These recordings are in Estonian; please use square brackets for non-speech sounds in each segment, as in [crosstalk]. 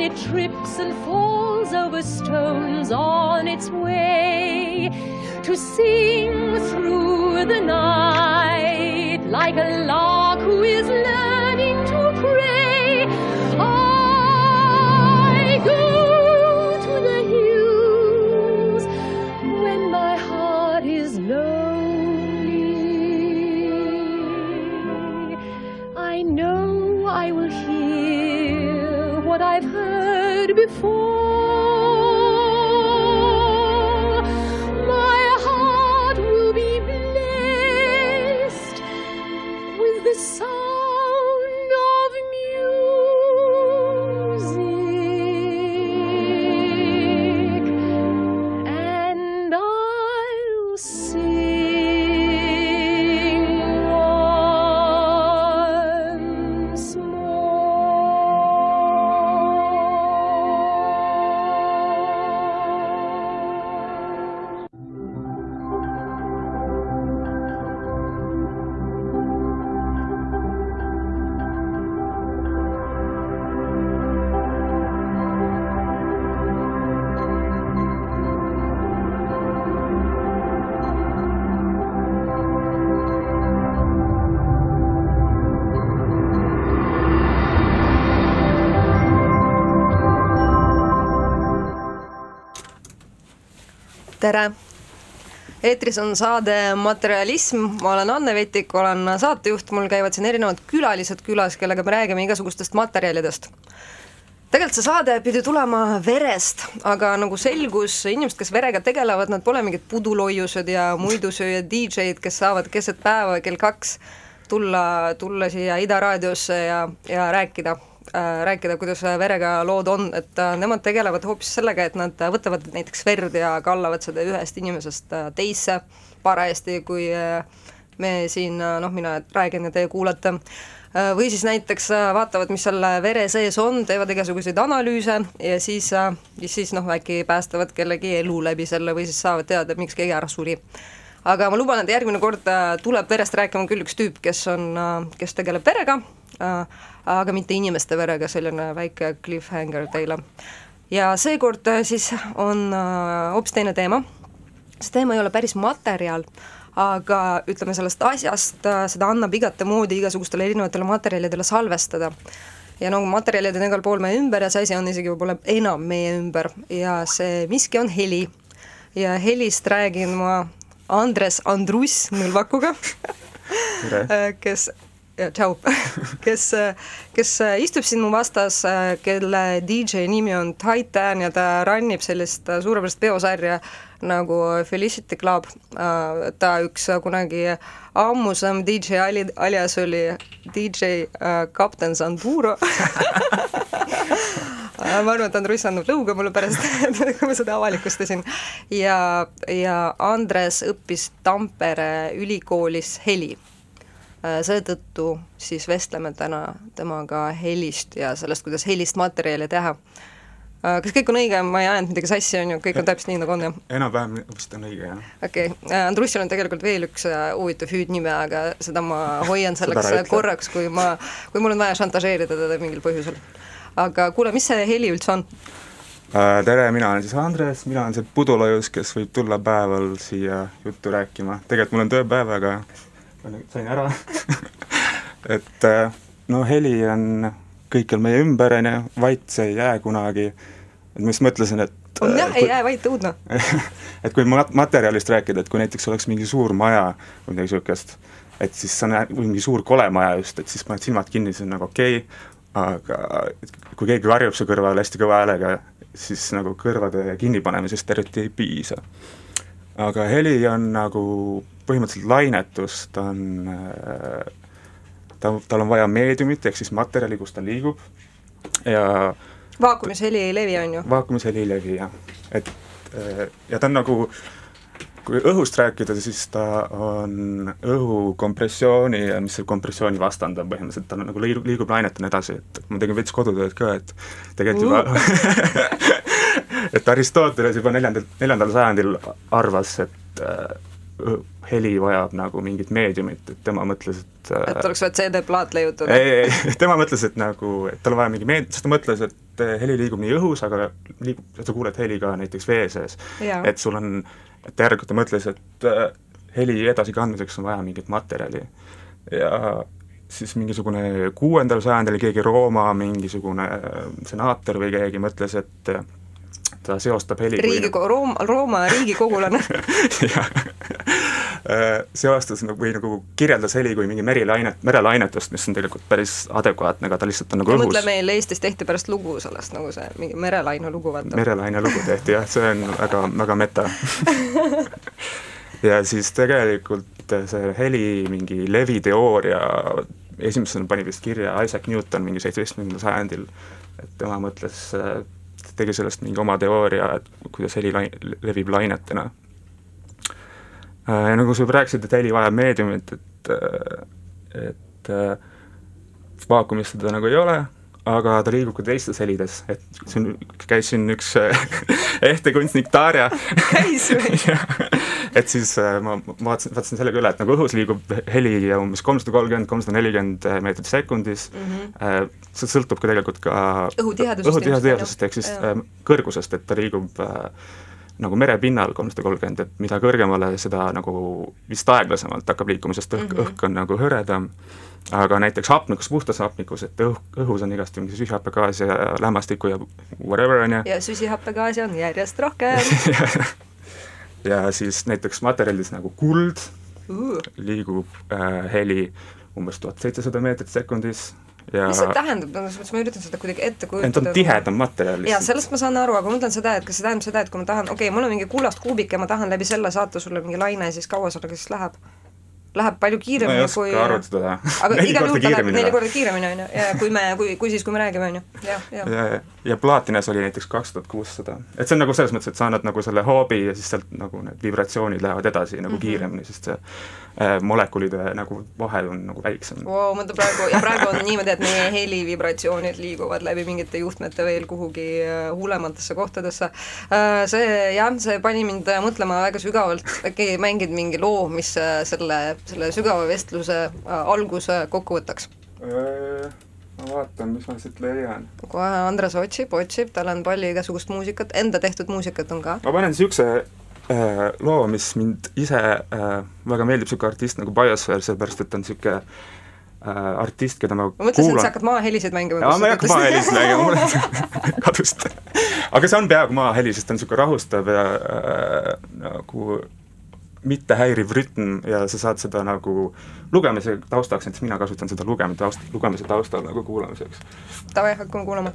when it trips and falls over stones on its way. To sing through the night like a lark tere! eetris on saade Materialism, ma olen Anne Vetik, olen saatejuht, mul käivad siin erinevad külalised külas, kellega me räägime igasugustest materjalidest. tegelikult see saade pidi tulema verest, aga nagu selgus, inimesed, kes verega tegelevad, nad pole mingid puduloiused ja muidusööjad DJ-d, kes saavad keset päeva kell kaks tulla, tulla siia Ida raadiosse ja, ja rääkida rääkida, kuidas verega lood on, et äh, nemad tegelevad hoopis sellega, et nad võtavad näiteks verd ja kallavad seda ühest inimesest äh, teisse parajasti, kui äh, me siin äh, noh, mina räägin ja teie kuulate. Äh,, või siis näiteks äh, vaatavad, mis seal vere sees on, teevad igasuguseid analüüse ja siis äh,, siis noh, äkki päästavad kellegi elu läbi selle või siis saavad teada, miks keegi ära suri aga ma luban, et järgmine kord äh, tuleb verest rääkima küll üks tüüp, kes on, kes tegeleb verega, aga mitte inimeste verega, selline väike cliffhanger teile. ja seekord äh, siis on äh, hoopis teine teema, see teema ei ole päris materjal, aga ütleme sellest asjast, seda annab igatemoodi igasugustele erinevatele materjalidele salvestada ja no materjalid on igal pool meie ümber ja see asi on isegi võib-olla enam meie ümber ja see miski on heli. ja helist räägin ma Andres Andrus Nõlvakuga [laughs] kes, tšau, [laughs] kes, kes istub siin mu vastas, kelle DJ nimi on Titan ja ta rannib sellist suurepärast peosarja nagu Felicity Club. ta üks kunagi ammusem DJ ali-, alias oli DJ kapten Sanduro [laughs] ma arvan, et Andrus annab lõuga mulle pärast, [laughs] kui ma seda avalikustasin. ja, ja Andres õppis Tampere ülikoolis heli. seetõttu siis vestleme täna temaga helist ja sellest, kuidas helist materjali teha. kas kõik on õige, ma ei ajanud midagi sassi, on ju, kõik on täpselt nii, nagu on, jah? enam-vähem vist on õige, jah. okei okay., Andrussil on tegelikult veel üks huvitav hüüdnime, aga seda ma hoian [laughs] selleks korraks, kui ma, kui mul on vaja šantažeerida teda mingil põhjusel aga kuule, mis see heli üldse on? tere, mina olen siis Andres, mina olen see pudulojus, kes võib tulla päeval siia juttu rääkima, tegelikult mul on tööpäev, aga sain ära. [laughs] Et no heli on kõikjal meie ümber, on ju, vait see ei jää kunagi, et ma just mõtlesin, et on jah, ei jää vait õudne. [laughs] Et kui mat-, materjalist rääkida, et kui näiteks oleks mingi suur maja või midagi niisugust, et siis või mingi suur kole maja just, et siis paned silmad kinni, see on nagu okei. okay,, aga kui keegi karjub su kõrval hästi kõva häälega siis nagu kõrvade kinnipanemisest eriti ei piisa. aga heli on nagu põhimõtteliselt lainetus, ta on äh, ta, tal on vaja meediumit, ehk siis materjali, kus ta liigub ja vaakumisheli ei levi, on ju? vaakumisheli ei levi, jah. et ja ta on nagu, kui õhust rääkida, siis ta on õhu kompressiooni ja mis see kompressiooni vastand on põhimõtteliselt, ta nagu liigub, liigub lainetena edasi, et ma tegin veits kodutööd ka, et tegelikult juba [laughs] et Aristoteles juba neljandal, neljandal sajandil arvas, et äh, heli vajab nagu mingit meediumit, et tema mõtles, et äh, et oleks vaja CD-plaat leiutada? ei, ei, tema mõtles, et nagu, et tal on vaja mingi meed-, sest ta mõtles, et äh, heli liigub nii õhus, aga liigub, sa kuuled heli ka näiteks vee sees. et sul on, et järelikult ta mõtles, et äh, heli edasikandmiseks on vaja mingit materjali. ja siis mingisugune kuuendal sajandil keegi Rooma mingisugune senaator või keegi mõtles, et ta seostab heli Riigikogu, Rooma, Rooma riigikogulane [laughs] jah Äh, seostas nagu või nagu kirjeldas heli kui mingi merilainet, merelainetust, mis on tegelikult päris adekvaatne, aga ta lihtsalt on nagu õhus. mõtle, meil Eestis tehti pärast lugu sellest, nagu see mingi merelaine lugu, vaata. merelaine lugu tehti jah, see on väga, väga meta [laughs] ja siis tegelikult see heli mingi leviteooria esimesena pani vist kirja Isaac Newton mingi seitsmeteistkümnendal sajandil, et tema mõtles, tegi sellest mingi oma teooria, et kuidas heli lai-, levib lainetena Äh, ja nagu sa juba rääkisid, et heli vajab meediumit, et, äh, et äh, vaakumis seda nagu ei ole, aga ta liigub ka teistes helides, et siin käis siin üks [laughs] ehte kunstnik Darja. [laughs] Käis või? [laughs] Et siis ma vaatasin, vaatasin sellega üle, et nagu õhus liigub heli umbes kolmsada kolmkümmend, kolmsada nelikümmend meetrit sekundis. Mm, -hmm. see sõltub ka tegelikult ka õhutihedusest, õhutihedusest ehk siis kõrgusest, et ta liigub äh, nagu merepinnal kolmsada kolmkümmend, et mida kõrgemale, seda nagu vist aeglasemalt hakkab liikuma, sest õhk mm, -hmm. õhk on nagu hõredam, aga näiteks hapnikus, puhtas hapnikus, et õhk, õhus on igasti mingi süsihappegaasi ja lämmastikku ja whatever, on ju. ja süsihappegaasi on järjest rohkem [laughs] ja siis näiteks materjalides nagu kuld uh. liigub äh, heli umbes tuhat seitsesada meetrit sekundis, ja mis see tähendab, selles mõttes ma üritan seda kuidagi ette kujutada. et on tihedam materjal lihtsalt. jaa, sellest ma saan aru, aga ma mõtlen seda, et kas see tähendab seda, et kui ma tahan, okei okay,, mul on mingi kullast kuubik ja ma tahan läbi selle saata sulle mingi laine, siis kaua sellega siis läheb? läheb palju kiiremini kui ma ei oska arvutada. aga [laughs] igal juhul ta läheb neli korda kiiremini, on ju, ja kui me, kui, kui siis, kui me räägime, on ju, jah, jah. ja, ja, ja Platinas oli näiteks kaks tuhat kuussada. et see on nagu selles mõttes, et sa annad nagu selle hoobi ja siis sealt nagu need vibratsioonid lähevad edasi nagu mm -hmm. kiiremini, sest see molekulide nagu vahe on nagu väiksem wow,. mõtle praegu, ja praegu on niimoodi, et meie helivibratsioonid liiguvad läbi mingite juhtmete veel kuhugi äh, hullematesse kohtadesse äh,. See jah, see pani mind mõtlema väga sügavalt, äkki mängid mingi loo, mis äh, selle selle sügava vestluse äh, alguse kokku võtaks? Äh, ma vaatan, mis ma siit leian. kohe Andres otsib, otsib, tal on palju igasugust muusikat, enda tehtud muusikat on ka. ma panen niisuguse äh, loo, mis mind ise äh, väga meeldib, niisugune artist nagu Biosphere, sellepärast et ta on niisugune äh, artist, keda ma ma mõtlesin, et sa hakkad maahelisid mängima. jaa, ma ei hakka maahelisid mängima, mul [laughs] [laughs] on kadust. aga see on peaaegu maaheli, sest ta on niisugune rahustav ja äh, nagu mittehäiriv rütm ja sa saad seda nagu lugemise taustaks, näiteks mina kasutan seda lugemise taust, lugemise taustal nagu kuulamiseks. Davai, hakkame kuulama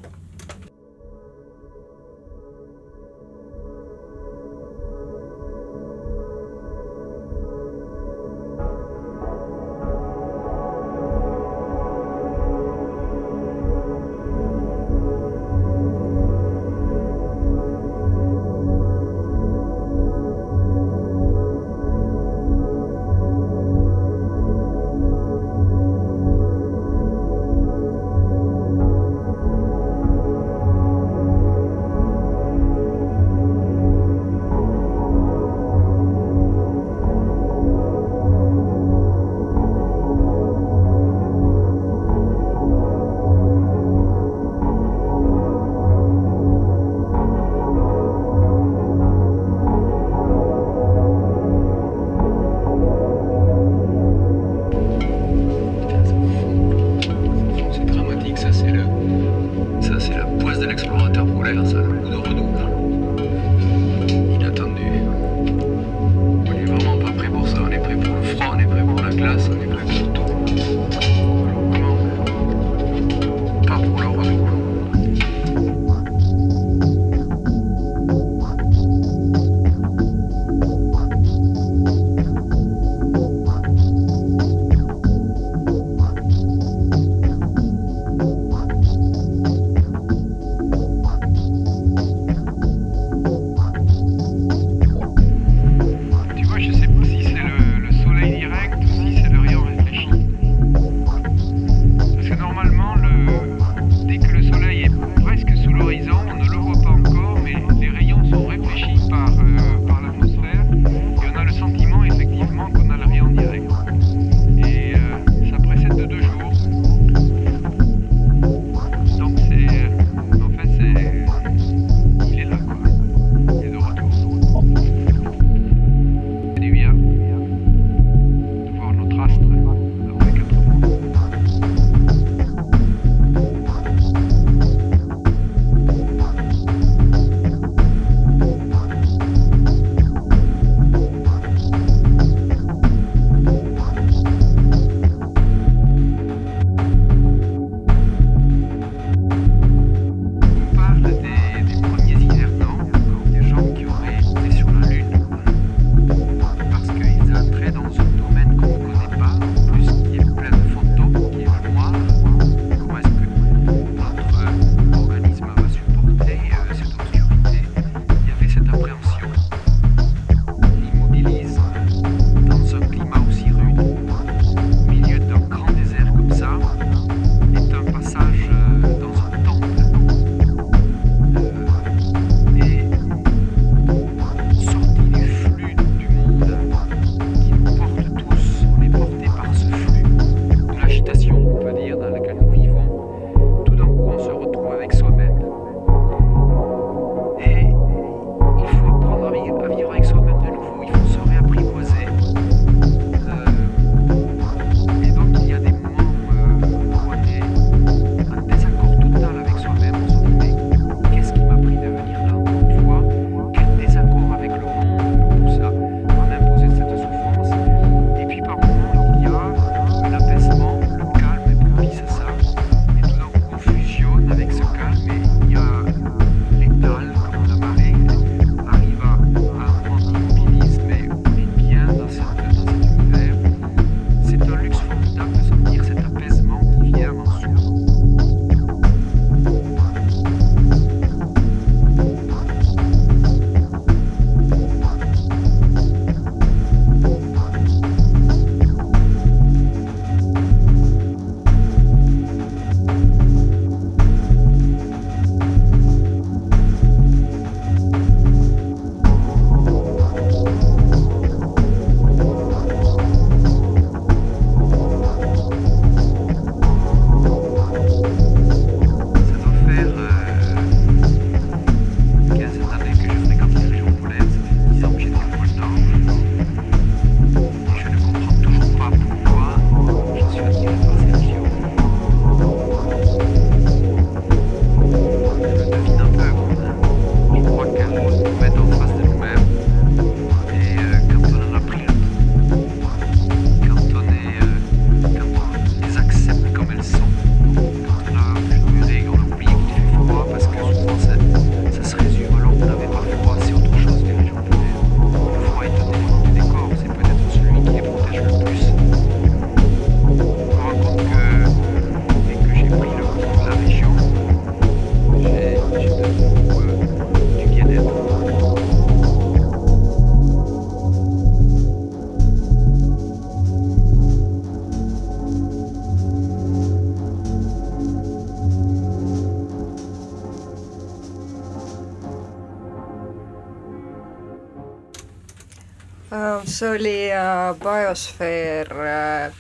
see oli äh, Biosfeer,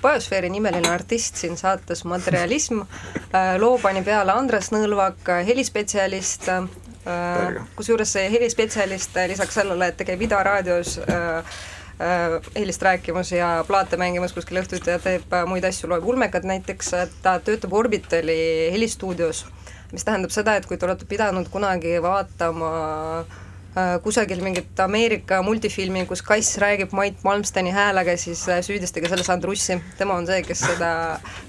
Biosfeeri nimeline artist siin saates Materialism, loo pani peale Andres Nõlvak, helispetsialist, kusjuures see helispetsialist lisaks sellele, et ta käib Ida raadios helist rääkimas ja plaate mängimas kuskil õhtuti ja teeb muid asju, loeb ulmekat näiteks, ta töötab Orbitali helistuudios, mis tähendab seda, et kui te olete pidanud kunagi vaatama äh, Äh, kusagil mingit Ameerika multifilmi, kus kass räägib Mait Malmsteni häälega, siis äh, süüdistage selles Andrussi, tema on see, kes seda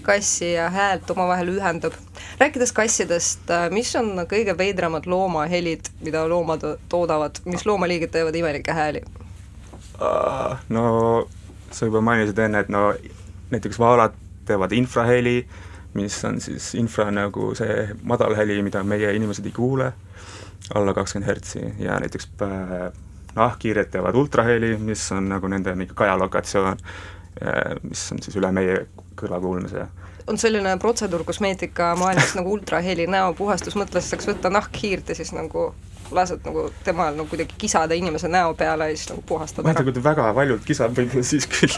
kassi ja häält omavahel ühendab. rääkides kassidest, äh, mis on kõige veidramad loomahelid, mida loomad toodavad, mis loomaliigid teevad imelikke hääli? No sa juba mainisid enne, et no näiteks vaalad teevad infraheli, mis on siis infra nagu see madal heli, mida meie inimesed ei kuule alla kakskümmend hertsi ja näiteks äh, nahkhiired teevad ultraheli, mis on nagu nende mingi kajalokatsioon, äh, mis on siis üle meie kõrva kuulmise. on selline protseduur kosmeetikamaailmas nagu ultraheli näopuhastus, mõtles, saaks võtta nahkhiirt ja siis nagu lased nagu temal nagu kuidagi kisada inimese näo peale ja siis nagu puhastad ära. ma ei tea, kui ta väga valjult kisab, võib-olla siis küll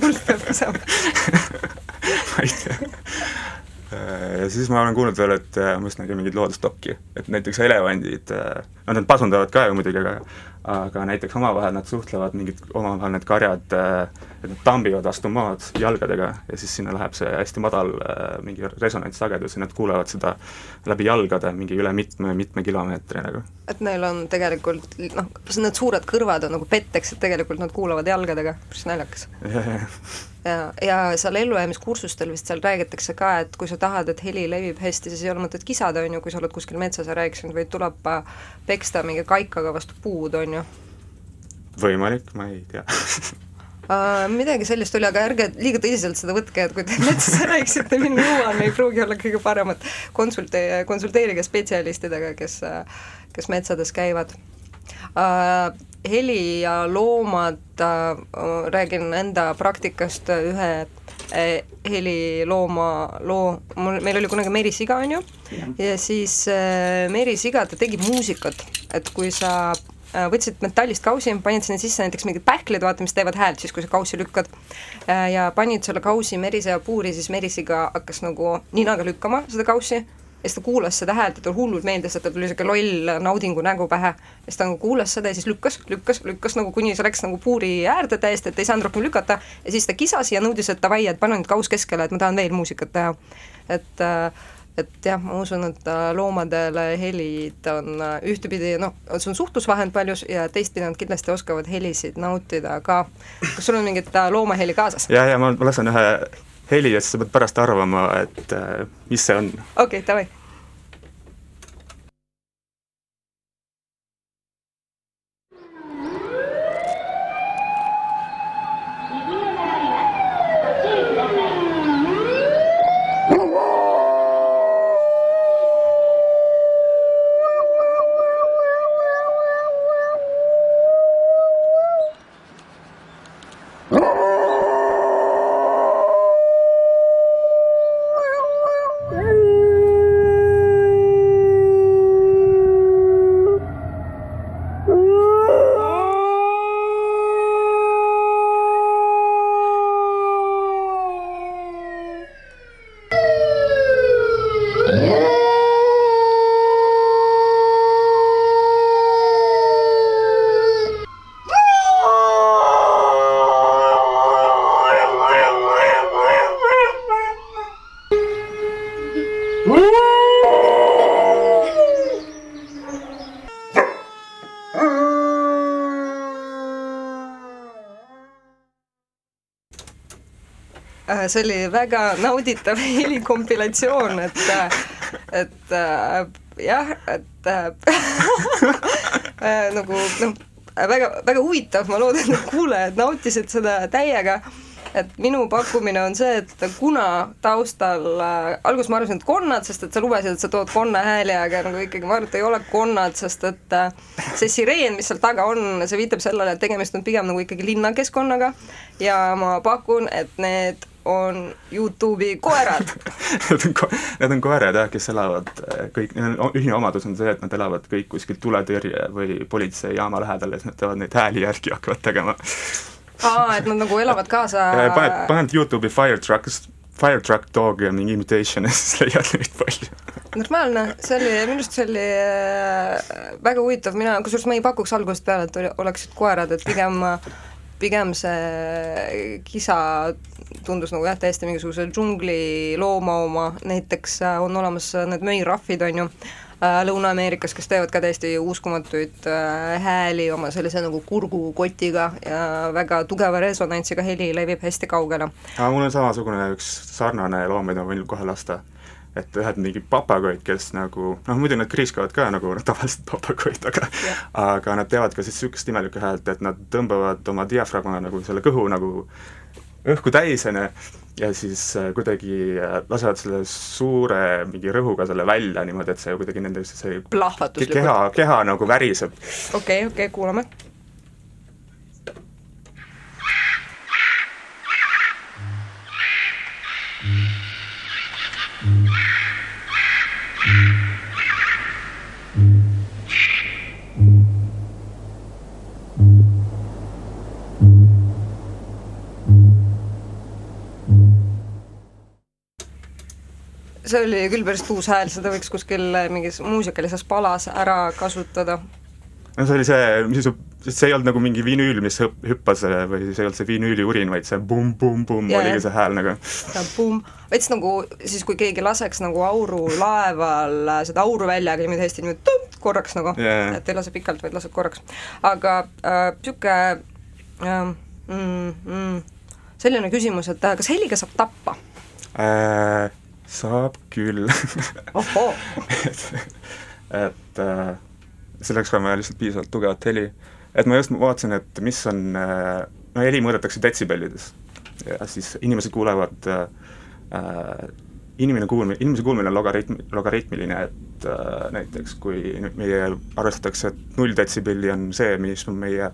hull peab kisama ma ei tea ja siis ma olen kuulnud veel, et äh, ma just nägin mingit loodustokki, et näiteks elevandid, äh, no nad pasundavad ka ju muidugi, aga aga näiteks omavahel nad suhtlevad, mingid omavahel need karjad, et nad tambivad vastu maad jalgadega ja siis sinna läheb see hästi madal mingi resonantssagedus ja nad kuulevad seda läbi jalgade mingi üle mitme, mitme kilomeetri nagu. et neil on tegelikult noh, need suured kõrvad on nagu petteks, et tegelikult nad kuulavad jalgadega, päris naljakas [laughs] ja, ja seal ellujäämiskursustel vist seal räägitakse ka, et kui sa tahad, et heli levib hästi, siis ei ole mõtet kisada, on ju, kui sa oled kuskil metsas ja rääkisid, vaid tuleb peksta mingi kaikaga vastu puud, on ju. Võimalik, ma ei tea. [laughs] Uh, midagi sellist oli, aga ärge liiga tõsiselt seda võtke, et kui te metsas [laughs] rääkisite minu nõuanne ei pruugi olla kõige paremat, konsulte-, konsulteerige spetsialistidega, kes, kes metsades käivad. Uh, heli ja loomad äh,, räägin enda praktikast ühe äh, helilooma loo, mul, meil oli kunagi merisiga, on ju, ja siis äh, merisiga, ta tegi muusikat, et kui sa võtsid metallist kausi, panid sinna sisse näiteks mingid pähklid, vaata, mis teevad häält siis, kui sa kaussi lükkad, äh, ja panid selle kausi merisea puuri, siis merisiga hakkas nagu ninaga lükkama seda kaussi ja siis ta kuulas seda häält ja talle hullult meeldis, et tal tuli niisugune loll naudingu nägu pähe. ja siis ta nagu kuulas seda ja siis lükkas, lükkas, lükkas nagu kuni see läks nagu puuri äärde täiesti, et ei saanud rohkem lükata. ja siis ta kisas ja nõudis, et davai, et pane nüüd kaus keskele, et ma tahan veel muusikat teha. et äh, et jah, ma usun, et äh, loomadele helid on äh, ühtepidi noh, see on suhtlusvahend paljus ja teistpidi nad kindlasti oskavad helisid nautida ka. kas sul on mingit loomaheli kaasas? ja, ja ma lasen ühe heli ja siis sa pead pärast arvama, et äh, mis see on. okei okay,, davai see oli väga nauditav [laughs] helikompilatsioon, et, et äh, jah, et äh, [laughs] nagu noh, väga, väga huvitav, ma loodan, et kuulajad nautisid seda täiega. Et minu pakkumine on see, et kuna taustal äh,, alguses ma arvasin, et konnad, sest et sa lubasid, et sa tood konna hääli, aga nagu ikkagi ma arvan, et ei ole konnad, sest et äh, see sireen, mis seal taga on, see viitab sellele, et tegemist on pigem nagu ikkagi linnakeskkonnaga. Ja ma pakun, et need on Youtube'i koerad. [laughs] Need on ko-, need on koerad jah, kes elavad äh, kõik, ühine omadus on see, et nad elavad kõik kuskil tuletõrje või politseijaama lähedal ja siis nad teevad neid hääli järgi ja hakkavad tegema. aa, et nad nagu elavad kaasa [laughs] paned, paned Youtube'i fire trucks, fire truck dog ja mingi imitation [laughs] ja siis leiad neid palju. Normaalne, see oli, minu arust see oli äh, väga huvitav, mina, kusjuures ma ei pakuks algusest peale, et oleksid koerad, et pigem pigem see kisa tundus nagu jah, täiesti mingisuguse džungli looma oma, näiteks äh, on olemas need möirahvid, on ju, äh, Lõuna-Ameerikas, kes teevad ka täiesti uskumatuid hääli oma sellise nagu kurgukotiga ja väga tugeva resonantsiga heli levib hästi kaugele. mul on samasugune üks sarnane loom, mida ma võin kohe lasta et ühed mingid papagoid, kes nagu noh, muidu nad kriiskavad ka nagu [laughs] tavalised papagoid, aga yeah. aga nad teevad ka siis niisugust imelikku häält, et nad tõmbavad oma diafragma nagu selle kõhu nagu õhku täis, on ju, ja siis äh, kuidagi äh, lasevad selle suure mingi rõhuga selle välja niimoodi, et see kuidagi nende see keha, keha nagu väriseb. okei okay,, okei okay,, kuulame see oli küll päris tuus hääl, seda võiks kuskil mingis muusikalises palas ära kasutada. no see oli see, mis, see ei olnud nagu mingi vinüül, mis hüppas või see ei olnud see vinüüli urin, vaid see pumm-pumm-pumm yeah. oligi see hääl nagu. pumm, veits nagu siis, kui keegi laseks nagu auru laeval seda auru välja, aga niimoodi hästi niimoodi tõmp, korraks nagu yeah., et ei lase pikalt, vaid laseb korraks. aga niisugune äh, äh, mm, mm, selline küsimus, et kas heliga saab tappa äh,? Saab küll. Et, et äh, selleks on vaja lihtsalt piisavalt tugevat heli. et ma just vaatasin, et mis on äh,, no heli mõõdetakse detsibellides. Ja siis inimesed kuulevad äh, äh inimene kuulmine, inimese kuulmine on logaritm, logaritmiline, et äh, näiteks kui meie arvestatakse, et null detsibelli on see, mis on meie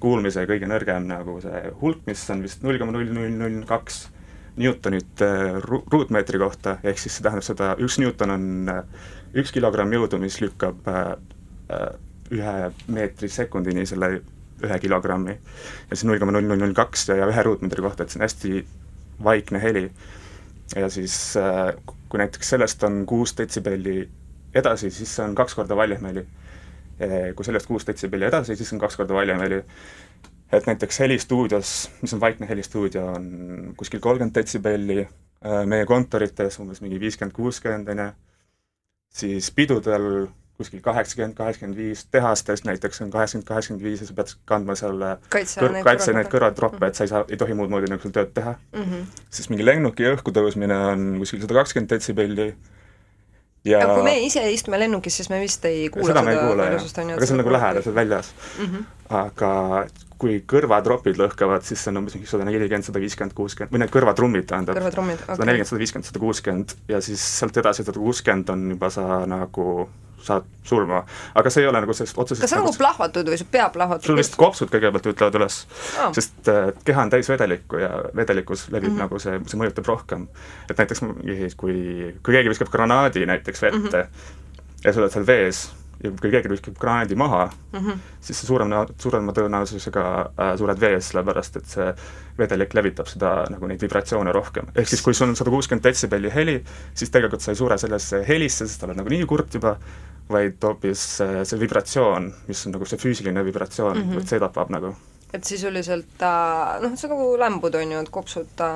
kuulmise kõige nõrgem nagu see hulk, mis on vist null koma null null null kaks Newtonit äh, ru-, ruutmeetri kohta, ehk siis see tähendab seda, üks Newton on äh, üks kilogramm jõudu, mis lükkab äh, ühe meetri sekundini selle ühe kilogrammi. ja siis null koma null null null kaks ja ühe ruutmeetri kohta, et see on hästi vaikne heli. ja siis kui näiteks sellest on kuus detsibelli edasi, siis see on kaks korda valjem heli. kui sellest kuus detsibelli edasi, siis on kaks korda valjem heli et näiteks helistuudios, mis on vaikne helistuudio, on kuskil kolmkümmend detsibelli, äh, meie kontorites umbes mingi viiskümmend, kuuskümmend, on ju, siis pidudel kuskil kaheksakümmend, kaheksakümmend viis, tehastes näiteks on kaheksakümmend, kaheksakümmend viis ja sa pead kandma seal kaitse kõr neid kõrvatroppe, et sa ei saa, ei tohi muud moodi nagu seal tööd teha mm. -hmm. siis mingi lennuki õhku tõusmine on kuskil sada kakskümmend detsibelli ja aga kui me ise istume lennukis, siis me vist ei kuule seda, seda valusust, on ju. aga see on nagu lähedal, see on väljas mm. -hmm. aga kui kõrvatropid lõhkavad, siis see on umbes mingi sada nelikümmend, sada viiskümmend, kuuskümmend, või need kõrvatrummid tähendab. sada nelikümmend, sada viiskümmend, sada kuuskümmend ja siis sealt edasi sada kuuskümmend on juba sa nagu saad surma, aga see ei ole nagu sellest otseselt kas sa nagu plahvatud või su pea plahvatab? sul lihtsalt kopsud kõigepealt ütlevad üles oh., sest äh, keha on täis vedelikku ja vedelikus levib mm -hmm. nagu see, see mõjutab rohkem. et näiteks kui, kui keegi viskab granaadi näiteks vette mm -hmm. ja sa oled seal vees ja kui keegi viskab granaadi maha mm, -hmm. siis sa suurem, suurema tõenäosusega äh, sured vees, sellepärast et see vedelik levitab seda nagu neid vibratsioone rohkem. ehk siis, kui sul on sada kuuskümmend detsibelli heli, siis tegelikult sa ei sure sellesse helisse, sest sa oled nagunii kurt juba, vaid hoopis see, see vibratsioon, mis on nagu see füüsiline vibratsioon mm, -hmm. see tapab nagu et sisuliselt ta noh, see on nagu lämbud, on ju, et kopsud ta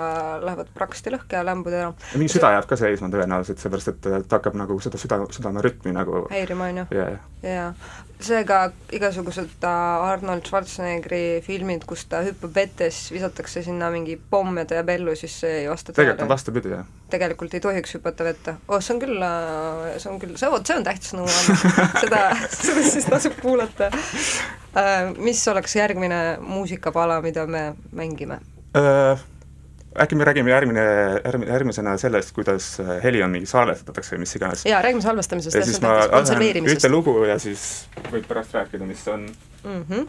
lähevad praktiliselt lõhki ja lämbud ära. mingi süda jääb ka seisma tõenäoliselt, seepärast et ta hakkab nagu seda süda, südamerütmi nagu häirima, on ju yeah.? jaa. seega igasugused Arnold Schwarzeneggeri filmid, kus ta hüppab vetes, visatakse sinna mingi pomm ja ta jääb ellu, siis see ei vasta tõele? tegelikult on vastupidi, jah. Tegelikult ei tohiks hüpata vette. oh, see on küll, see on küll, see, vot see on tähtis nõu [laughs] seda, seda siis tasub kuulata Äh, mis oleks järgmine muusikapala, mida me mängime? Äh, äkki me räägime järgmine, järgmine, järgmisena sellest, kuidas äh, heli on mingi salvestatakse või mis iganes. jaa, räägime salvestamisest. ja siis ma annan ühte lugu ja siis võib pärast rääkida, mis see on mm. -hmm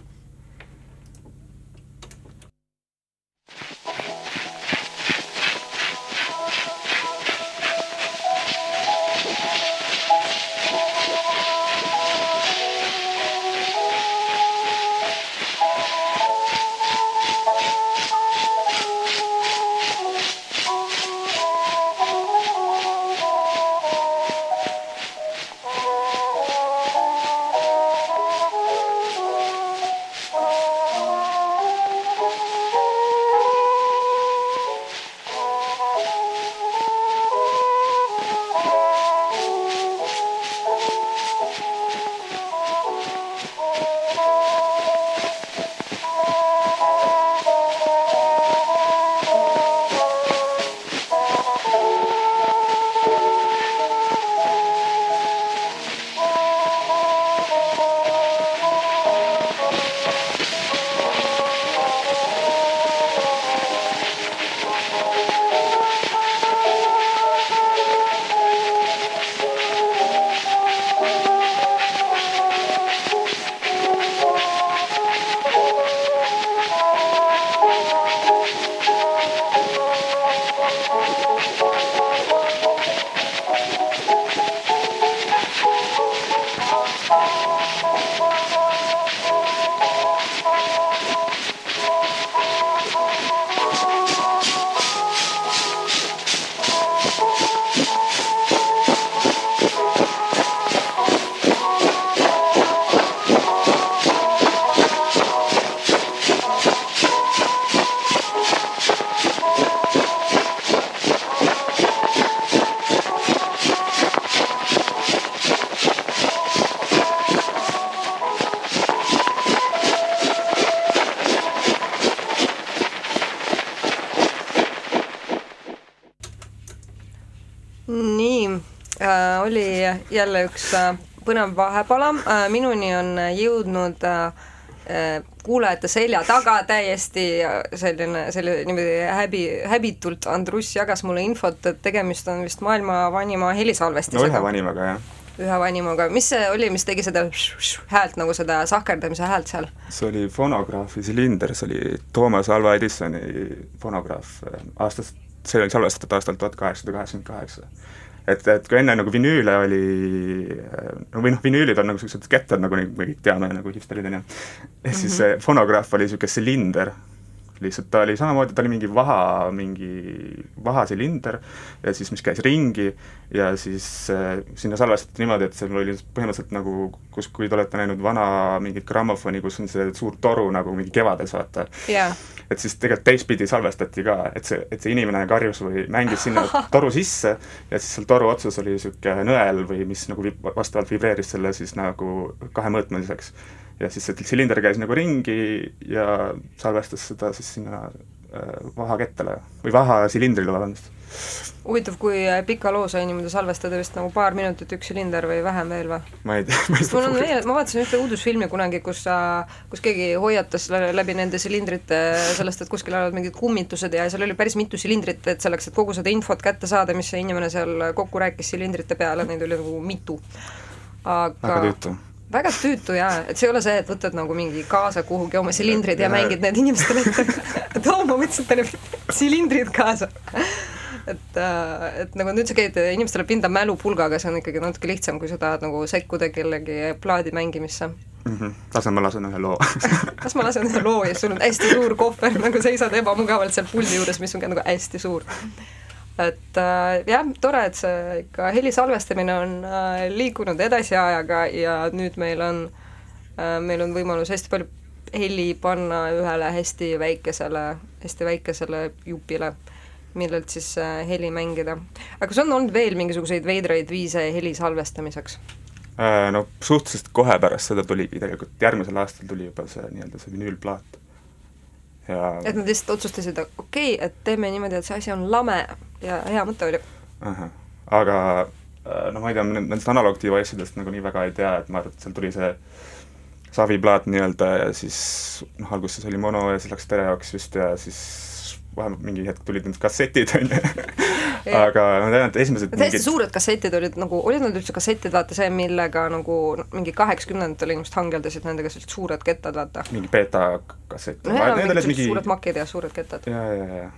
jälle üks äh, põnev vahepala, minuni on jõudnud kuulajate selja taga täiesti selline, selline niimoodi häbi, häbitult Andrus jagas mulle infot, et tegemist on vist maailma vanima helisalvestisega. no ühe vanimaga, jah ühe vanimuga, mis see oli, mis tegi seda häält nagu seda sahkerdamise häält seal? see oli fonograafi silinder, see oli Toomas Alva Edisoni fonograaf aastast, see oli salvestatud aastal tuhat kaheksasada kaheksakümmend kaheksa. Et, et kui enne nagu vinüüle oli, no või noh, vinüülid on nagu niisugused kettad, nagu me kõik teame, nagu hipsterid on ju, ehk siis see fonograaf oli niisugune silinder lihtsalt ta oli samamoodi, ta oli mingi vaha, mingi vahasilinder ja siis, mis käis ringi ja siis äh, sinna salvestati niimoodi, et seal oli põhimõtteliselt nagu, kus, kui te olete näinud vana mingit grammofoni, kus on see suur toru nagu mingi kevades, vaata. Yeah.. et siis tegelikult teistpidi salvestati ka, et see, et see inimene karjus või mängis sinna [laughs] toru sisse ja siis seal toru otsas oli niisugune nõel või mis nagu vastavalt vibreeris selle siis nagu kahemõõtmeliseks ja siis see silinder käis nagu ringi ja salvestas seda siis sinna äh, vahakettale või vahasilindrile, vabandust. huvitav, kui pika loo sai niimoodi salvestada, vist nagu paar minutit üks silinder või vähem veel või? ma ei tea, [laughs] ma ei mul on veel, ma vaatasin ühte uudisfilmi kunagi, kus kus keegi hoiatas läbi nende silindrite sellest, et kuskil olevat mingid kummitused ja seal oli päris mitu silindrit, et selleks, et kogu seda infot kätte saada, mis see inimene seal kokku rääkis silindrite peale, neid oli nagu mitu. aga väga tüütu väga tüütu jaa, et see ei ole see, et võtad nagu mingi kaasa kuhugi oma silindrid ja, ja mängid need inimestele ette too, ma võtsin teile silindrid kaasa. et, äh, et nagu nüüd sa käid inimestele pinda mälupulgaga, see on ikkagi natuke lihtsam, kui sa tahad nagu sekkuda kellegi plaadi mängimisse mm. -hmm. las ma lasen ühe loo [laughs] las ma lasen ühe loo ja sul on hästi suur kohver, nagu seisad ebamugavalt seal puldi juures, mis on ka nagu hästi suur et äh, jah, tore, et see ikka heli salvestamine on äh, liikunud edasi ajaga ja nüüd meil on äh,, meil on võimalus hästi palju heli panna ühele hästi väikesele, hästi väikesele jupile, millelt siis äh, heli mängida. aga kas on olnud veel mingisuguseid veidraid viise heli salvestamiseks äh,? No suhteliselt kohe pärast seda tuligi tegelikult, järgmisel aastal tuli juba see nii-öelda see vinüülplaat ja et nad lihtsalt otsustasid, okei okay,, et teeme niimoodi, et see asi on lame ja hea mõte oli. aga äh, no ma ei tea, nendest analoog-TV asjadest nagu nii väga ei tea, et ma arvan, et seal tuli see saviplaat nii-öelda ja siis noh, alguses oli mono ja siis läks stereoks vist ja siis vahepeal mingi hetk tulid need kassetid, [laughs] on ju. Aga ma tean, et esimesed täiesti mingid... suured kassetid olid nagu, olid nad üldse kassetid, vaata see, millega nagu mingi kaheksakümnendatel inimesed hangeldasid nendega sellised suured kettad, vaata. mingi beeta kassett. no jaa, mingid mingi... suured makid ja suured kettad. ja, ja, ja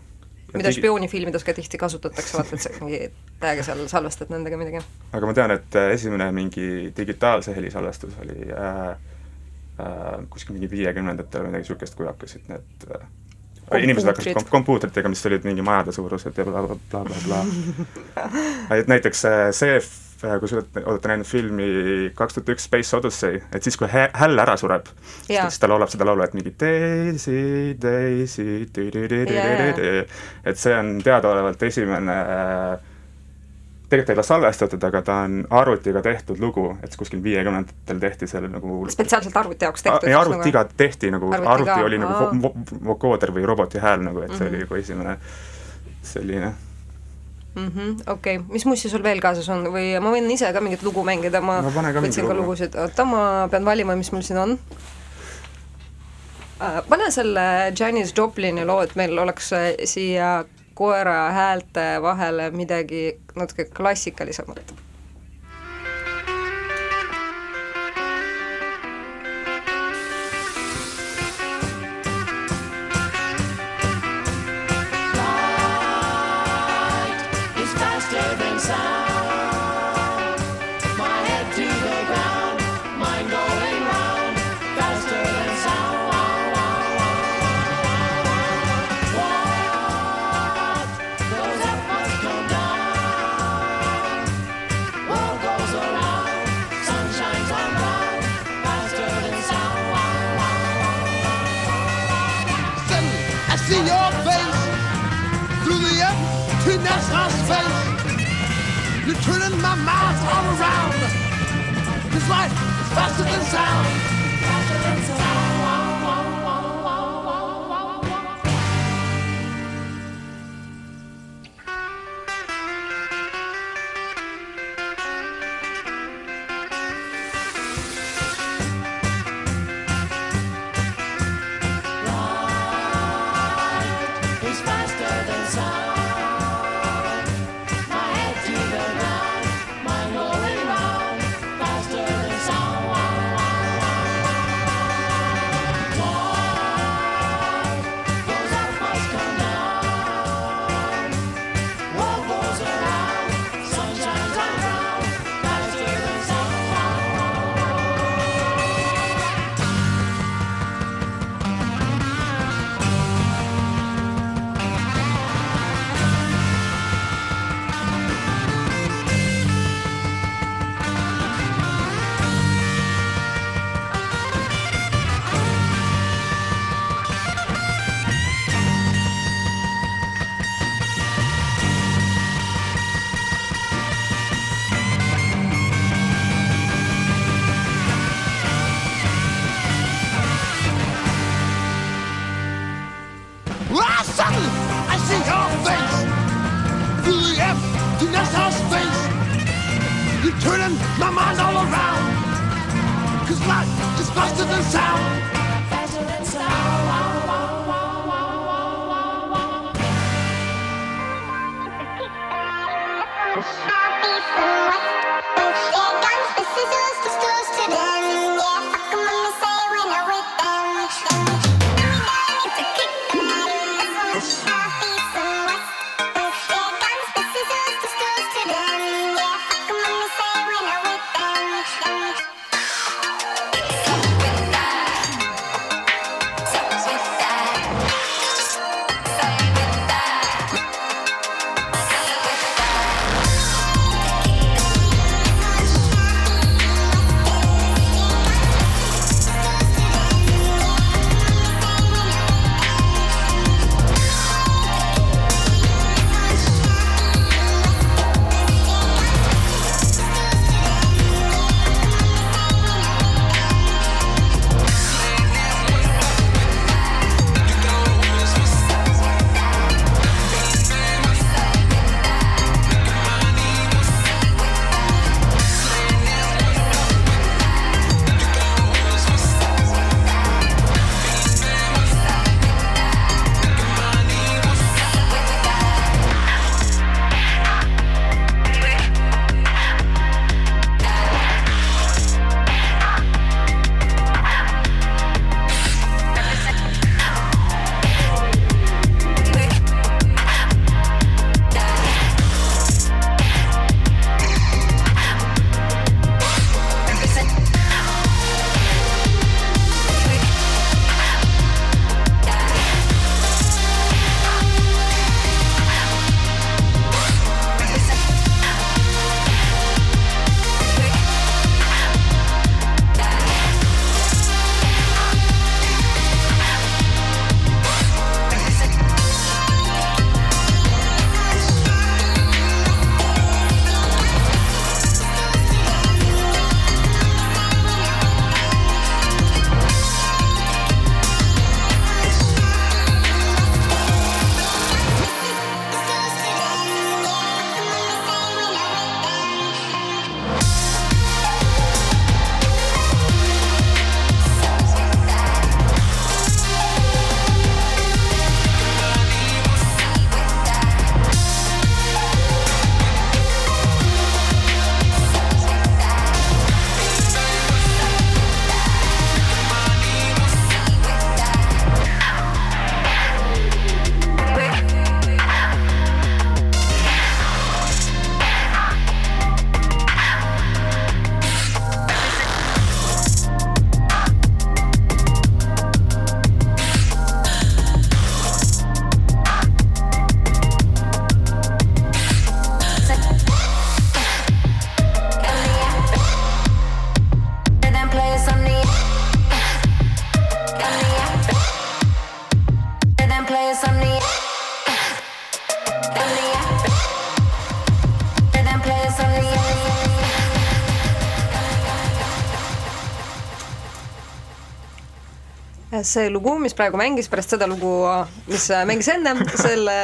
mida digi... spioonifilmides ka tihti kasutatakse, vaata, et sa mingi täiega seal salvestad nendega midagi. aga ma tean, et äh, esimene mingi digitaalse heli salvestus oli äh, äh, kuskil mingi viiekümnendatel või midagi niisugust, kui hakkasid need äh, inimesed hakkasid kom-, kompuutritega, mis olid mingi majade suurused ja blablabla bla, bla, bla. et näiteks see, kui sa olete näinud filmi kaks tuhat üks Space Odyssey, et siis, kui hä-, häll ära sureb, siis ta laulab seda laulu, et mingi Daisy, Daisy, et see on teadaolevalt esimene äh, tegelikult ei ole salvestatud, aga ta on arvutiga tehtud lugu, et kuskil viiekümnendatel tehti selle nagu spetsiaalselt arvuti jaoks tehtud? ei, arvutiga nagu... tehti nagu, arvuti oli nagu vo vokooder või roboti hääl nagu, et see mm -hmm. oli nagu esimene selline mm -hmm, okei okay., mis musti sul veel kaasas on või ma võin ise ka mingit lugu mängida, ma võtsin ka lugusid, oota, ma pean valima, mis mul siin on äh, pane selle Janis Joplini loo, et meil oleks äh, siia koera häälte vahele midagi natuke klassikalisemat turning my mind all around. Cause life is faster than sound. flash, just faster than sound. See lugu, mis praegu mängis pärast seda lugu, mis mängis ennem, [laughs] selle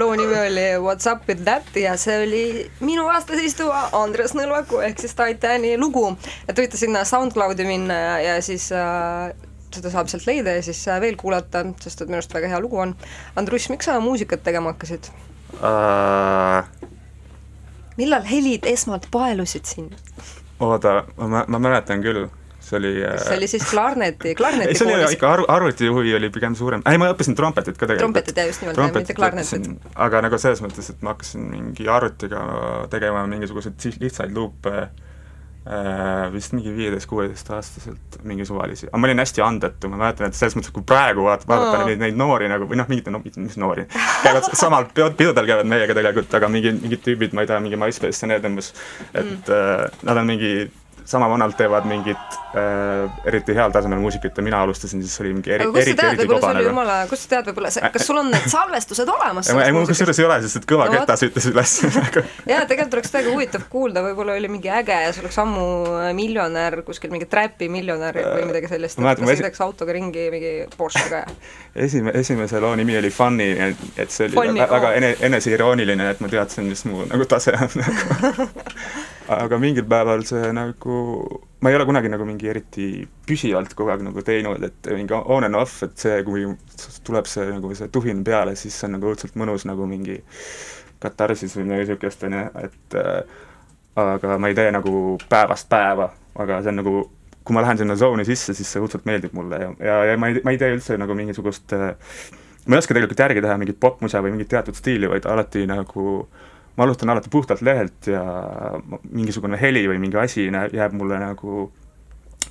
loo nimi oli What's up with that ja see oli minu vastas istuva Andres Nõlvaku ehk siis Titani lugu. et võite sinna SoundCloudi minna ja, ja siis äh, seda saab sealt leida ja siis äh, veel kuulata, sest et minu arust väga hea lugu on. Andrus, miks sa muusikat tegema hakkasid uh...? millal helid esmalt paelusid sind? oota, ma, ma mäletan küll see oli see oli siis klarneti, klarneti ei, see oli ikka arv, arvutihuvi oli pigem suurem, ei ma õppisin trompetit ka tegelikult. trompetit jah, just nimelt, mitte klarnetit. aga nagu selles mõttes, et ma hakkasin mingi arvutiga tegema mingisuguseid lihtsaid luupe äh, vist mingi viieteist-kuueteist-aastaselt mingi suvalisi, aga ma olin hästi andetu, ma mäletan, et selles mõttes, kui praegu vaat-, vaadata oh. neid, neid noori nagu või noh, mingid, no mis noori, käivad samal pidudel käivad meiega tegelikult, aga mingi, mingid tüübid, ma ei tea, mingi MySpace ja need umbes, et mm. äh, nad on mingi sama vanalt teevad mingit äh, eriti heal tasemel muusikat ja mina alustasin, siis oli mingi eri, eriti, eriti koba nagu. jumala, kust sa tead, võib-olla see, kas sul on need salvestused olemas? [laughs] ei, mul kusjuures ei ole, sest et kõva no, ketas ütles üles [laughs] jaa, tegelikult oleks täiega huvitav kuulda, võib-olla oli mingi äge ja see oleks ammu äh, miljonär, kuskil mingi Trapi miljonär või midagi sellist, et ta sõidaks autoga ringi mingi Porschega ja esime-, esimese loo nimi oli Funny, et see oli Funny, väga oh. ene-, eneseirooniline, et ma teadsin, mis mu nagu tase on [laughs] aga mingil päeval see nagu, ma ei ole kunagi nagu mingi eriti püsivalt kogu aeg nagu teinud, et mingi on and off, et see, kui tuleb see nagu see tuhin peale, siis see on nagu õudselt mõnus nagu mingi katarsis või midagi niisugust, on ju, et äh, aga ma ei tee nagu päevast päeva, aga see on nagu, kui ma lähen sinna zone'i sisse, siis see õudselt meeldib mulle ja, ja, ja ma ei, ma ei tee üldse nagu mingisugust äh, ma ei oska tegelikult järgi teha mingit popmuse või mingit teatud stiili, vaid alati nagu äh, ma alustan alati puhtalt lehelt ja mingisugune heli või mingi asi jääb mulle nagu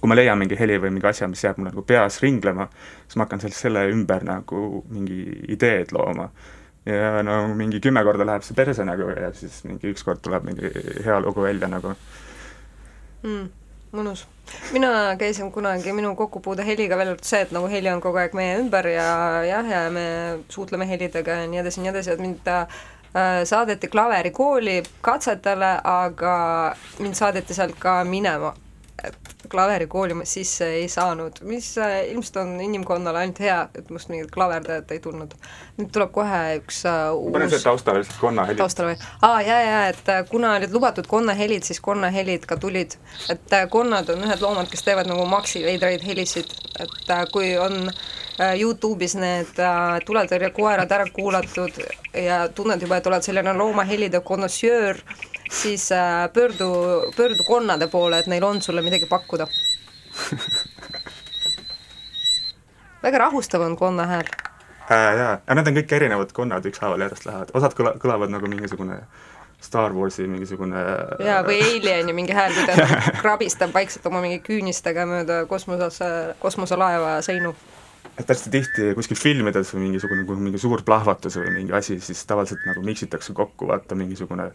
kui ma leian mingi heli või mingi asja, mis jääb mulle nagu peas ringlema, siis ma hakkan sellest, selle ümber nagu mingi ideed looma. ja no mingi kümme korda läheb see perse nagu ja siis mingi ükskord tuleb mingi hea lugu välja nagu mm,. mõnus. mina käisin kunagi minu kokkupuude heliga veel see, et nagu heli on kogu aeg meie ümber ja jah, ja me suhtleme helidega ja nii edasi ja nii edasi, et mind ta saadeti klaverikooli katsetele, aga mind saadeti sealt ka minema. Klaverikooli ma sisse ei saanud, mis äh, ilmselt on inimkonnale ainult hea, et must mingit klaverdajat ei tulnud. nüüd tuleb kohe üks uh, uus pane see taustale lihtsalt konnahelid. taustale või? aa, jaa, jaa, et kuna olid lubatud konnahelid, siis konnahelid ka tulid. et konnad on ühed loomad, kes teevad nagu maksi veidraid helisid, et kui on Äh, Youtube'is need äh, tuletõrjekoerad ära kuulatud ja tunned juba, et oled selline loomahelide konnoissöör, siis äh, pöördu, pöördu konnade poole, et neil on sulle midagi pakkuda. Väga rahustav on konna hääl. Äh,. jaa, aga need on kõik erinevad konnad, ükshaaval järjest lähevad, osad kõla-, kõlavad nagu mingisugune Star Warsi mingisugune jaa, või Alieni mingi hääl, kui ta [laughs] krabistab vaikselt oma mingi küünistega mööda kosmoses, kosmoselaeva seinu et hästi tihti kuskil filmides või mingisugune, kui mingi suur plahvatus või mingi asi, siis tavaliselt nagu miksitakse kokku, vaata mingisugune,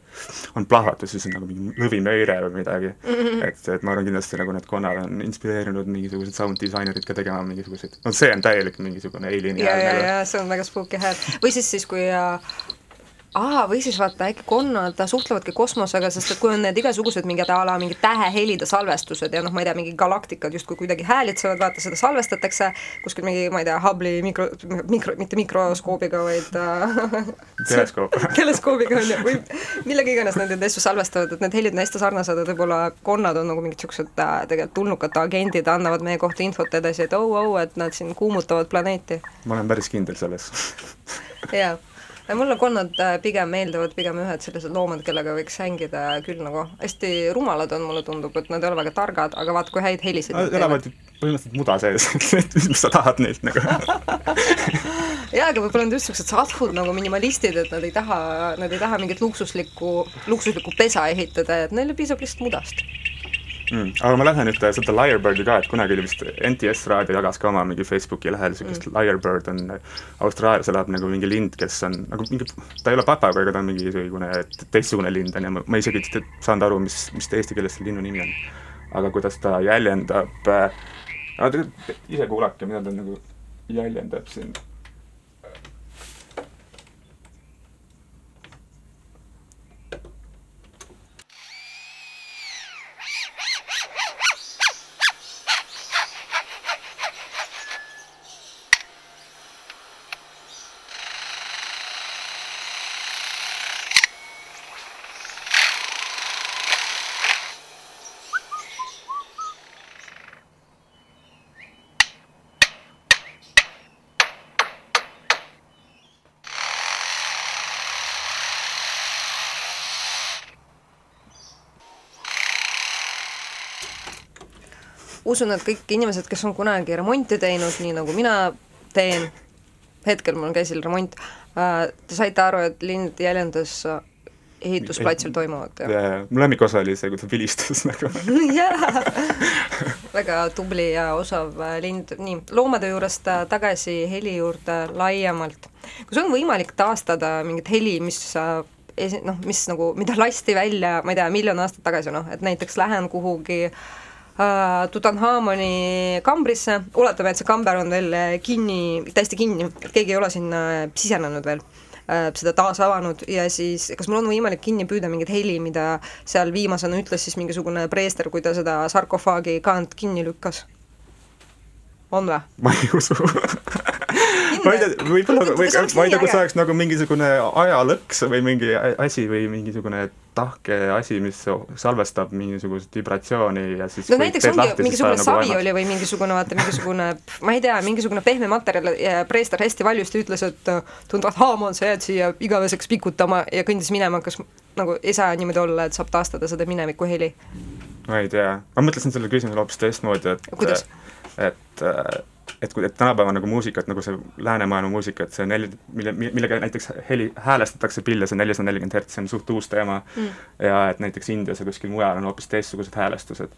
on plahvatus, siis on nagu mingi lõvimöire või midagi mm. -hmm. et, et ma arvan kindlasti nagu need konnad on inspireerinud mingisugused sound disainerid ka tegema mingisuguseid, no see on täielik mingisugune alieni hääl. ja, ja, ja see on väga spooky hääl. või siis, siis kui äh, aa, või siis vaata äkki konnad suhtlevadki kosmosega, sest et kui on need igasugused mingid a la mingid tähehelide salvestused ja noh, ma ei tea, mingi galaktikad justkui kuidagi häälitsevad, vaata seda salvestatakse kuskil mingi, ma ei tea, Hubble'i mikro, mikro, mitte mikroskoobiga, vaid äh, teleskoop [laughs] teleskoobiga on ju, või millega iganes nad neid asju salvestavad, et need helid on hästi sarnased, et võib-olla konnad on nagu mingid siuksed äh, tegelikult tulnukate agendid, annavad meie kohta infot edasi, et oh, oh, et nad siin kuumutavad planeeti. ma olen päris kindel selles. Jaa mulle konnad äh, pigem meeldivad, pigem ühed sellised loomad, kellega võiks hängida küll nagu hästi rumalad on, mulle tundub, et nad ei ole väga targad, aga vaata, kui häid helisid nad elavad põhimõtteliselt muda sees [laughs] et mis sa tahad neilt nagu. [laughs] Jaa, aga võib-olla nad just niisugused sadhud nagu minimalistid, et nad ei taha, nad ei taha mingit luksuslikku, luksuslikku pesa ehitada, et neile piisab lihtsalt mudast mm.. aga ma lähen nüüd seda Lyrebirdi ka, et kunagi oli vist NTS raadio jagas ka oma mingi Facebooki lehel niisugust mm. Lyrebird on, Austraalias elab nagu mingi lind, kes on nagu mingi, ta ei ole papaga, aga ta on mingisugune teistsugune lind, on ju, ma isegi ei saanud aru, mis, mis ta eesti keeles selle linnu nimi on. aga kuidas ta jäljendab äh,, ise kuulake, mida ta nagu jäljendab siin usun, et kõik inimesed, kes on kunagi remonti teinud, nii nagu mina teen, hetkel mul käisil remont äh,, te saite aru, et lind jäljendas ehitusplatsil toimuvat, jah? jaa, mu lemmikosa oli see, kui ta vilistas nagu. [laughs] Jaa, väga tubli ja osav äh, lind, nii, loomade juurest äh, tagasi heli juurde laiemalt. kas on võimalik taastada mingit heli, mis äh, esi-, noh, mis nagu, mida lasti välja, ma ei tea, miljon aastat tagasi, noh, et näiteks lähen kuhugi äh, Äh, Tutankhamoni kambrisse, oletame, et see kamber on veel äh, kinni, täiesti kinni, keegi ei ole sinna sisenenud veel äh, seda taas avanud ja siis kas mul on võimalik kinni püüda mingit heli, mida seal viimasena ütles siis mingisugune preester, kui ta seda sarkofaagi kaant kinni lükkas? on või? ma ei usu [laughs] ma ei tea, võib-olla, või ma ei tea, kas oleks nagu mingisugune ajalõks või mingi asi või mingisugune, et tahke asi, mis salvestab mingisugust vibratsiooni ja siis no näiteks ongi lahti, mingisugune nagu savi vaimaks. oli või mingisugune vaata mingisugune [laughs] ma ei tea, mingisugune pehme materjal ja preester hästi valjusti ütles, et äh, tunduvalt haam on, sa jääd siia igaveseks pikutama ja kõndis minema, kas nagu ei saa niimoodi olla, et saab taastada seda mineviku heli? ma ei tea, ma mõtlesin sellele küsimusele hoopis teistmoodi, et Kuidas? et et kui, et tänapäeva nagu muusikat, nagu see läänemaailma muusika, et see neli, mille, millega näiteks heli, häälestatakse pille, see nelisada nelikümmend hertsi, see on suht uus teema mm. ja et näiteks Indias ja kuskil mujal on hoopis teistsugused häälestused.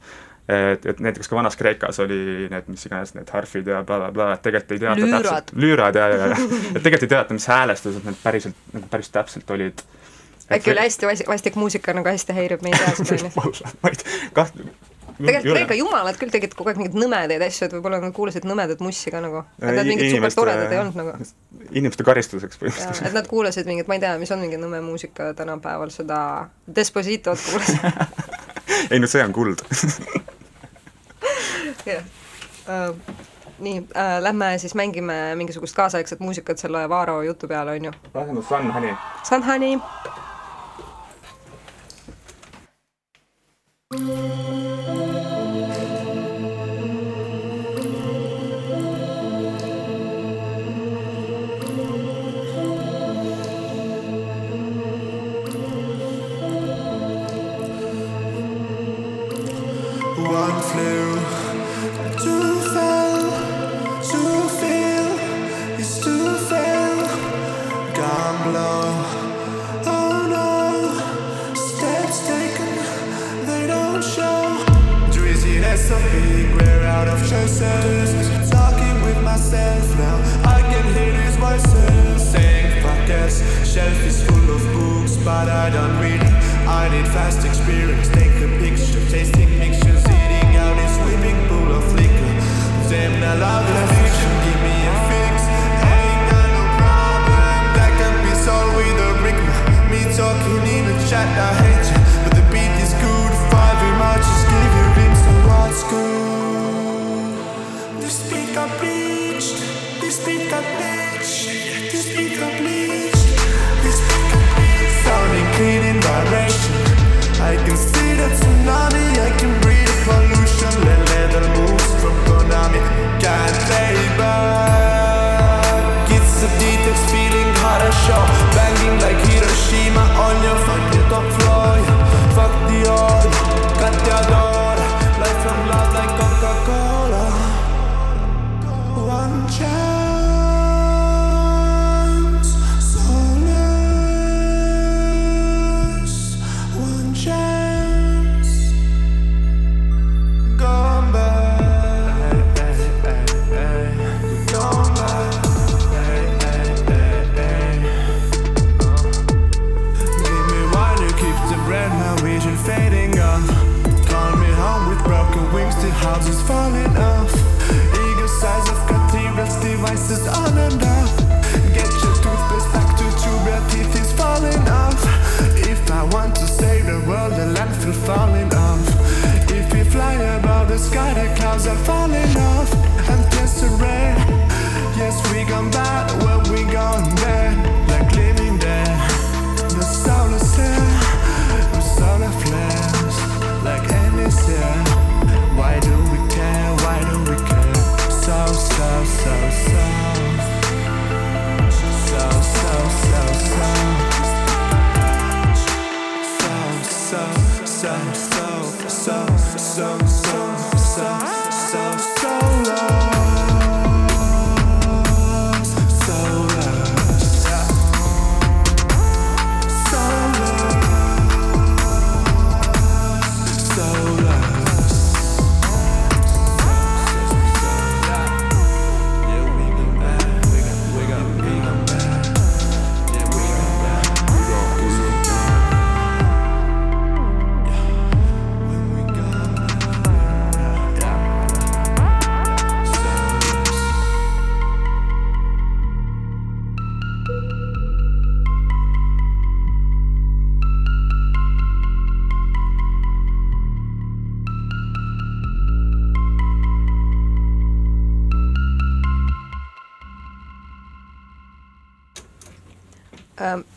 et, et näiteks ka vanas Kreekas oli need, mis iganes need harfid ja blablabla bla, bla, et tegelikult ei teata Lüürad. täpselt, lüürad ja, ja, ja [laughs] et tegelikult ei teata, mis häälestused need päriselt, nagu päris täpselt olid. äkki oli hästi vas- vastik muusika nagu hästi häirib, me ei tea seda onju. ma ei tea, kaht-. Tegelikult Kreeka jumalad küll tegid kogu aeg mingeid nõmedaid asju, et võib-olla nad kuulasid nõmedat mussi ka nagu. et nad mingid super toredad ei olnud nagu. inimeste karistuseks põhimõtteliselt et nad kuulasid mingit, ma ei tea, mis on mingi nõme muusika tänapäeval, seda Despositot kuulasid [laughs] ei no see on kuld [laughs] jah uh, nii uh,, lähme siis mängime mingisugust kaasaegset muusikat selle Vaaro jutu peale, on ju. laseme Sun Honey Sunhoney. One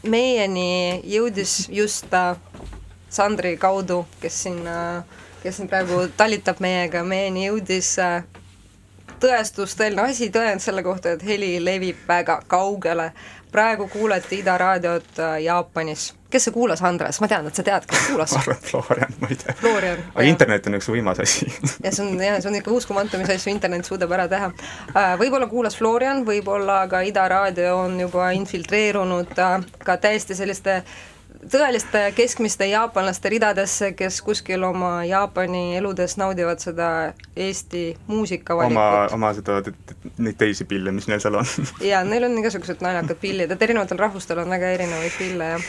meieni jõudis just äh, Sandri kaudu, kes siin, kes siin praegu talitab meiega, meieni jõudis äh, tõestus, tõeline asi, tõend selle kohta, et heli levib väga kaugele. Praegu kuulete Ida raadiot äh, Jaapanis. kes see kuulas, Andres, ma tean, et sa tead, kes kuulas [laughs] ma arvan, et Florian, ma ei tea. Florian. aga internet on üks võimas asi ja see on, jah, see on ikka uskumatu, mis asju internet suudab ära teha. Võib-olla kuulas Florian, võib-olla ka Ida raadio on juba infiltreerunud äh, ka täiesti selliste tõeliste keskmiste jaapanlaste ridadesse, kes kuskil oma Jaapani eludes naudivad seda Eesti oma, muusikavalikut. oma seda, neid teisi pille, mis neil seal on ja neil on igasugused naljakad pillid, et erinevatel rahvustel on väga erinevaid pille ja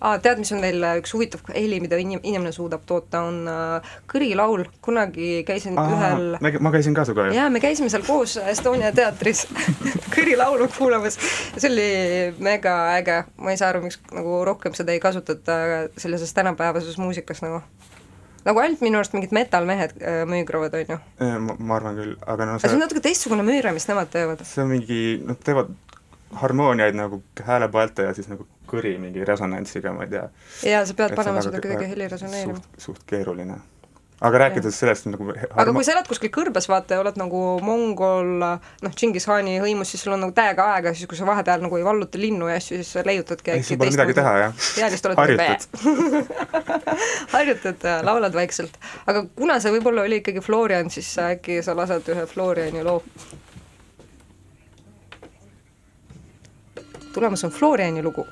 aa, tead, mis on veel üks huvitav heli, mida inim-, inimene suudab toota, on äh, kõrilaul, kunagi käisin Aa, ühel ma käisin ka sinuga ju. jaa, me käisime seal koos Estonia teatris [laughs] kõrilaulu kuulamas, see oli mega äge, ma ei saa aru, miks nagu rohkem seda ei kasutata sellises tänapäevases muusikas nagu nagu ainult minu arust mingid metal-mehed äh, müügravad, on ju. ma, arvan küll, aga no see see on natuke teistsugune müür, mis nemad teevad. see on mingi, nad teevad harmooniaid nagu häälepaalte ja siis nagu kõri mingi resonantsiga, ma ei tea. jaa, sa pead panema seda kuidagi heli resoneerima. suht keeruline. aga rääkides sellest nagu aga kui sa elad kuskil kõrbes, vaata, ja oled nagu mongol, noh, Džingis-Khani hõimus, siis sul on nagu täiega aega, siis kui sa vahepeal nagu ei valluta linnu ja asju, siis sa leiutadki äkki sul pole midagi teha, jah. jaa, lihtsalt oled harjutad [laughs] harjutad, laulad vaikselt. aga kuna see võib-olla oli ikkagi Florian, siis äkki sa lased ühe Floriani loo tulemas on Floriani lugu.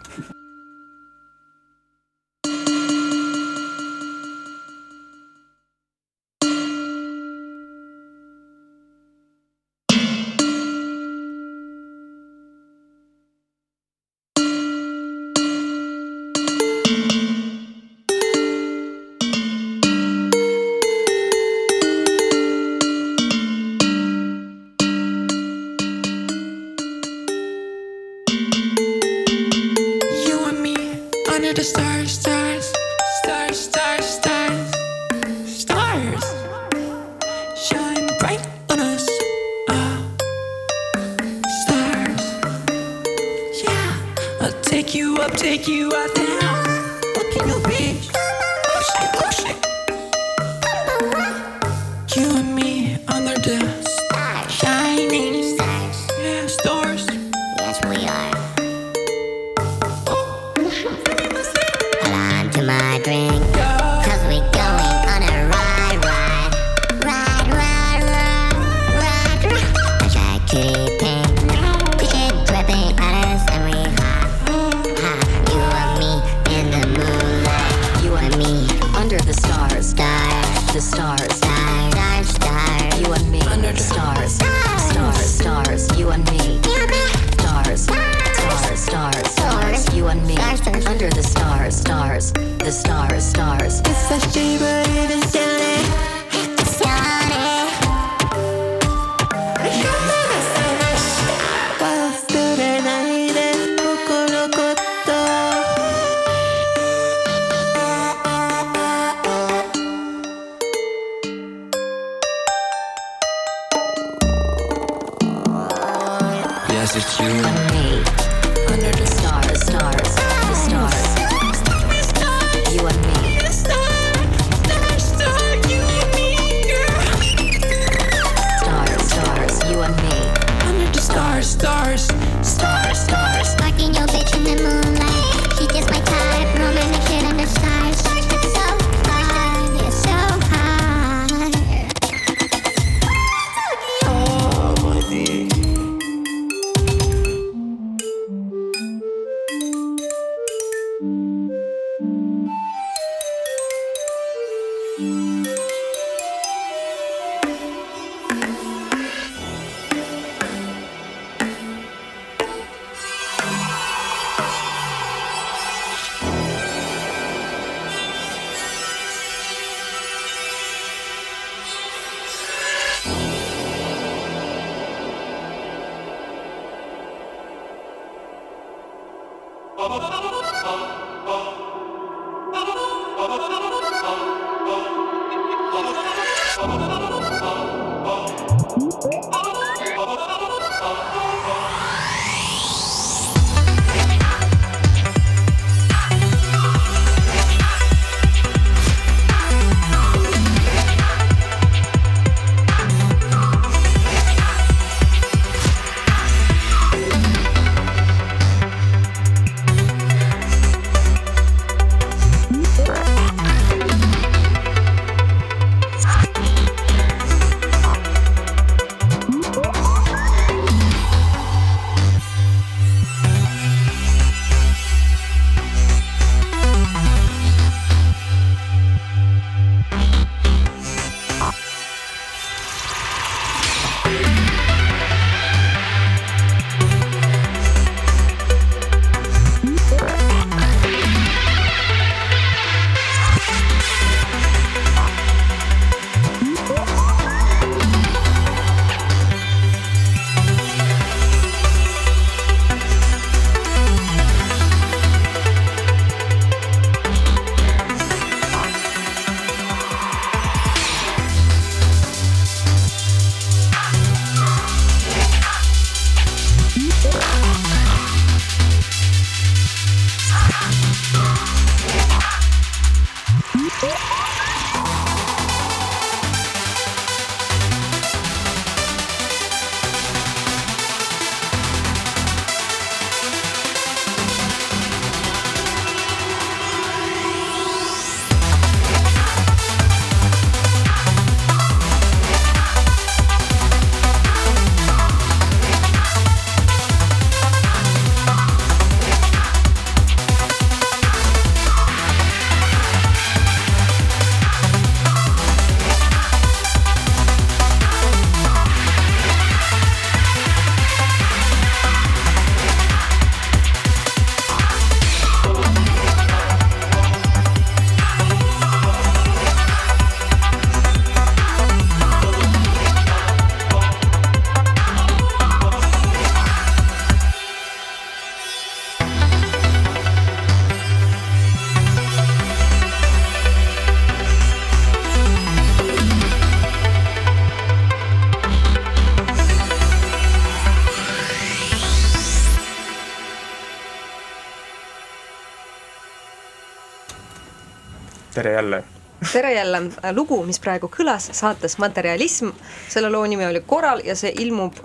Tere jälle, lugu, mis praegu kõlas saates Materialism, selle loo nimi oli Koral ja see ilmub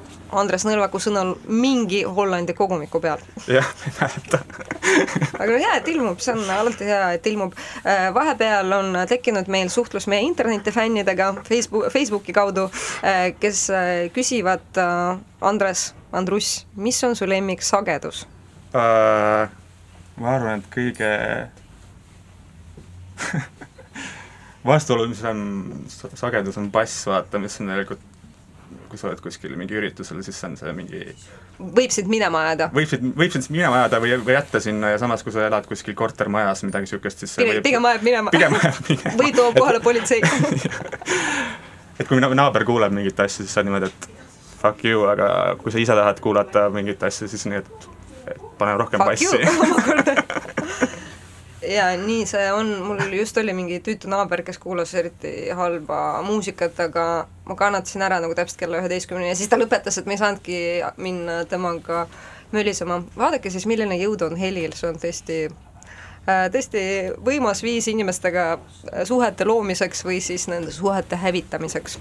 Andres Nõlvaku sõnal mingi Hollandi kogumiku peal. jah, ei mäleta. [laughs] aga hea, et ilmub, see on alati hea, et ilmub. Äh, vahepeal on tekkinud meil suhtlus meie internetifännidega Facebook, Facebooki kaudu, äh, kes äh, küsivad, Andres, Andrus, mis on su lemmiksagedus uh,? ma arvan, et kõige [laughs] vastuolulisem sagedus on bass, vaata, mis on tegelikult kui sa oled kuskil mingi üritusel, siis on see mingi võib sind minema ajada? võib sind, võib sind minema ajada või, või jätta sinna ja samas, kui sa elad kuskil kortermajas, midagi niisugust, siis pigem, võib pigem ajab minema. pigem ajab [laughs] minema. või toob kohale politsei [laughs] et kui naaber kuuleb mingit asja, siis sa oled niimoodi, et fuck you, aga kui sa ise tahad kuulata mingit asja, siis nii, et, et pane rohkem fuck bassi. [laughs] omakorda ja nii see on, mul just oli mingi tüütu naaber, kes kuulas eriti halba muusikat, aga ma kannatasin ära nagu täpselt kella üheteistkümneni ja siis ta lõpetas, et me ei saanudki minna temaga mölisema. vaadake siis, milline jõud on helil, see on tõesti äh, tõesti võimas viis inimestega äh, suhete loomiseks või siis nende suhete hävitamiseks.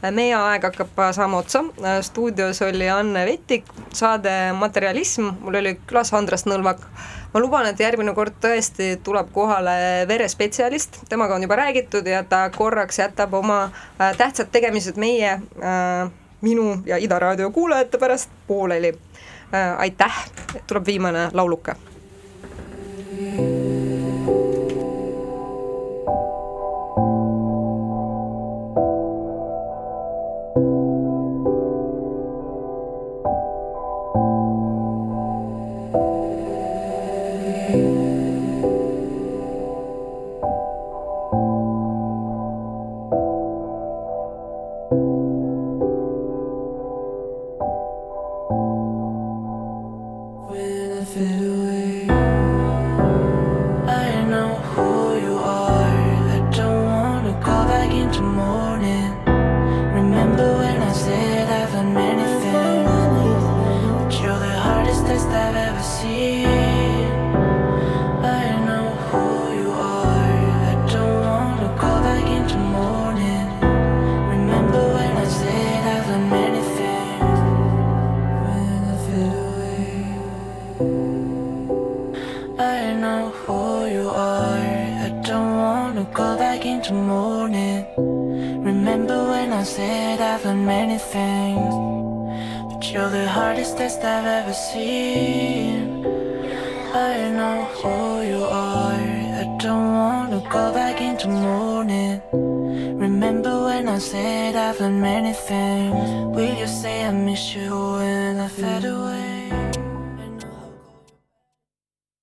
Meie aeg hakkab saama otsa, stuudios oli Anne Vettik, saade Materialism, mul oli külas Andres Nõlvak. Ma luban, et järgmine kord tõesti tuleb kohale verespetsialist, temaga on juba räägitud ja ta korraks jätab oma äh, tähtsad tegemised meie äh,, minu ja Ida raadio kuulajate pärast pooleli. Äh,. aitäh, tuleb viimane lauluke.